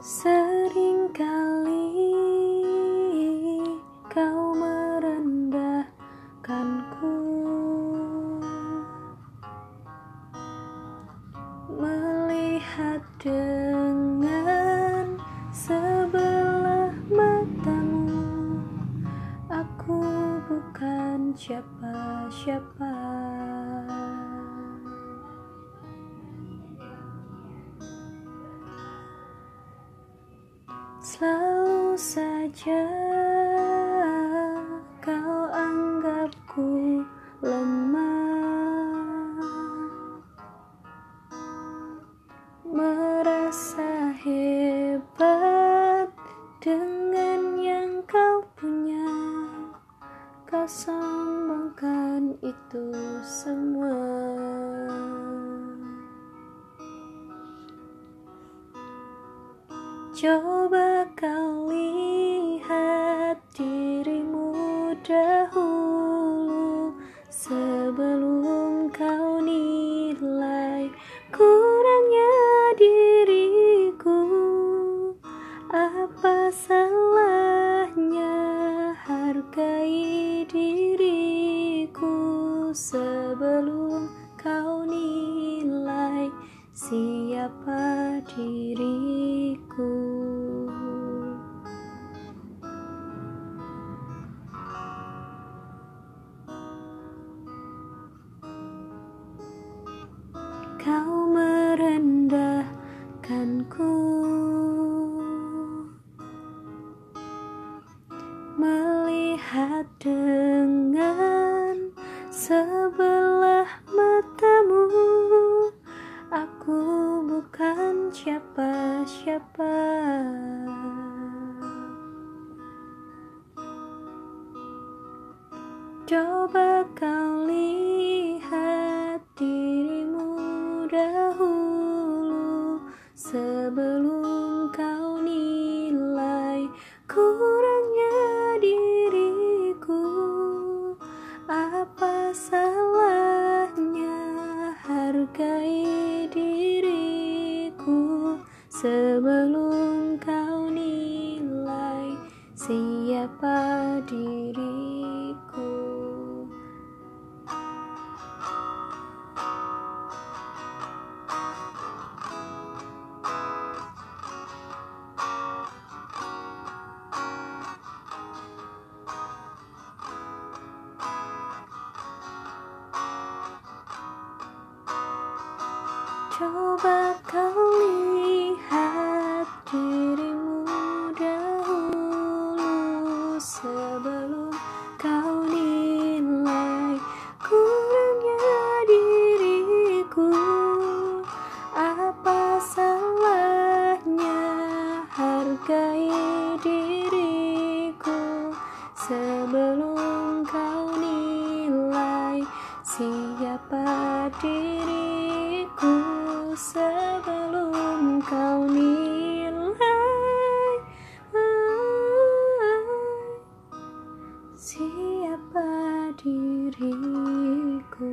Seringkali kau merendahkanku. Melihat dengan sebelah matamu Aku bukan siapa-siapa Selalu saja kau anggapku lemah. Merasa hebat dengan yang kau punya. Kau sombongkan itu semua Coba kau lihat dirimu dahulu Sebelum kau nilai kurangnya diriku. Apa salahnya hargai diriku Sebelum kau nilai siapa diriku Melihat dengan sebelah matamu. Aku bukan siapa-siapa. Coba kau Sebelum kau nilai siapa diriku. Coba kau Tolong kau nilai siapa diriku sebelum kau nilai. Siapa diriku?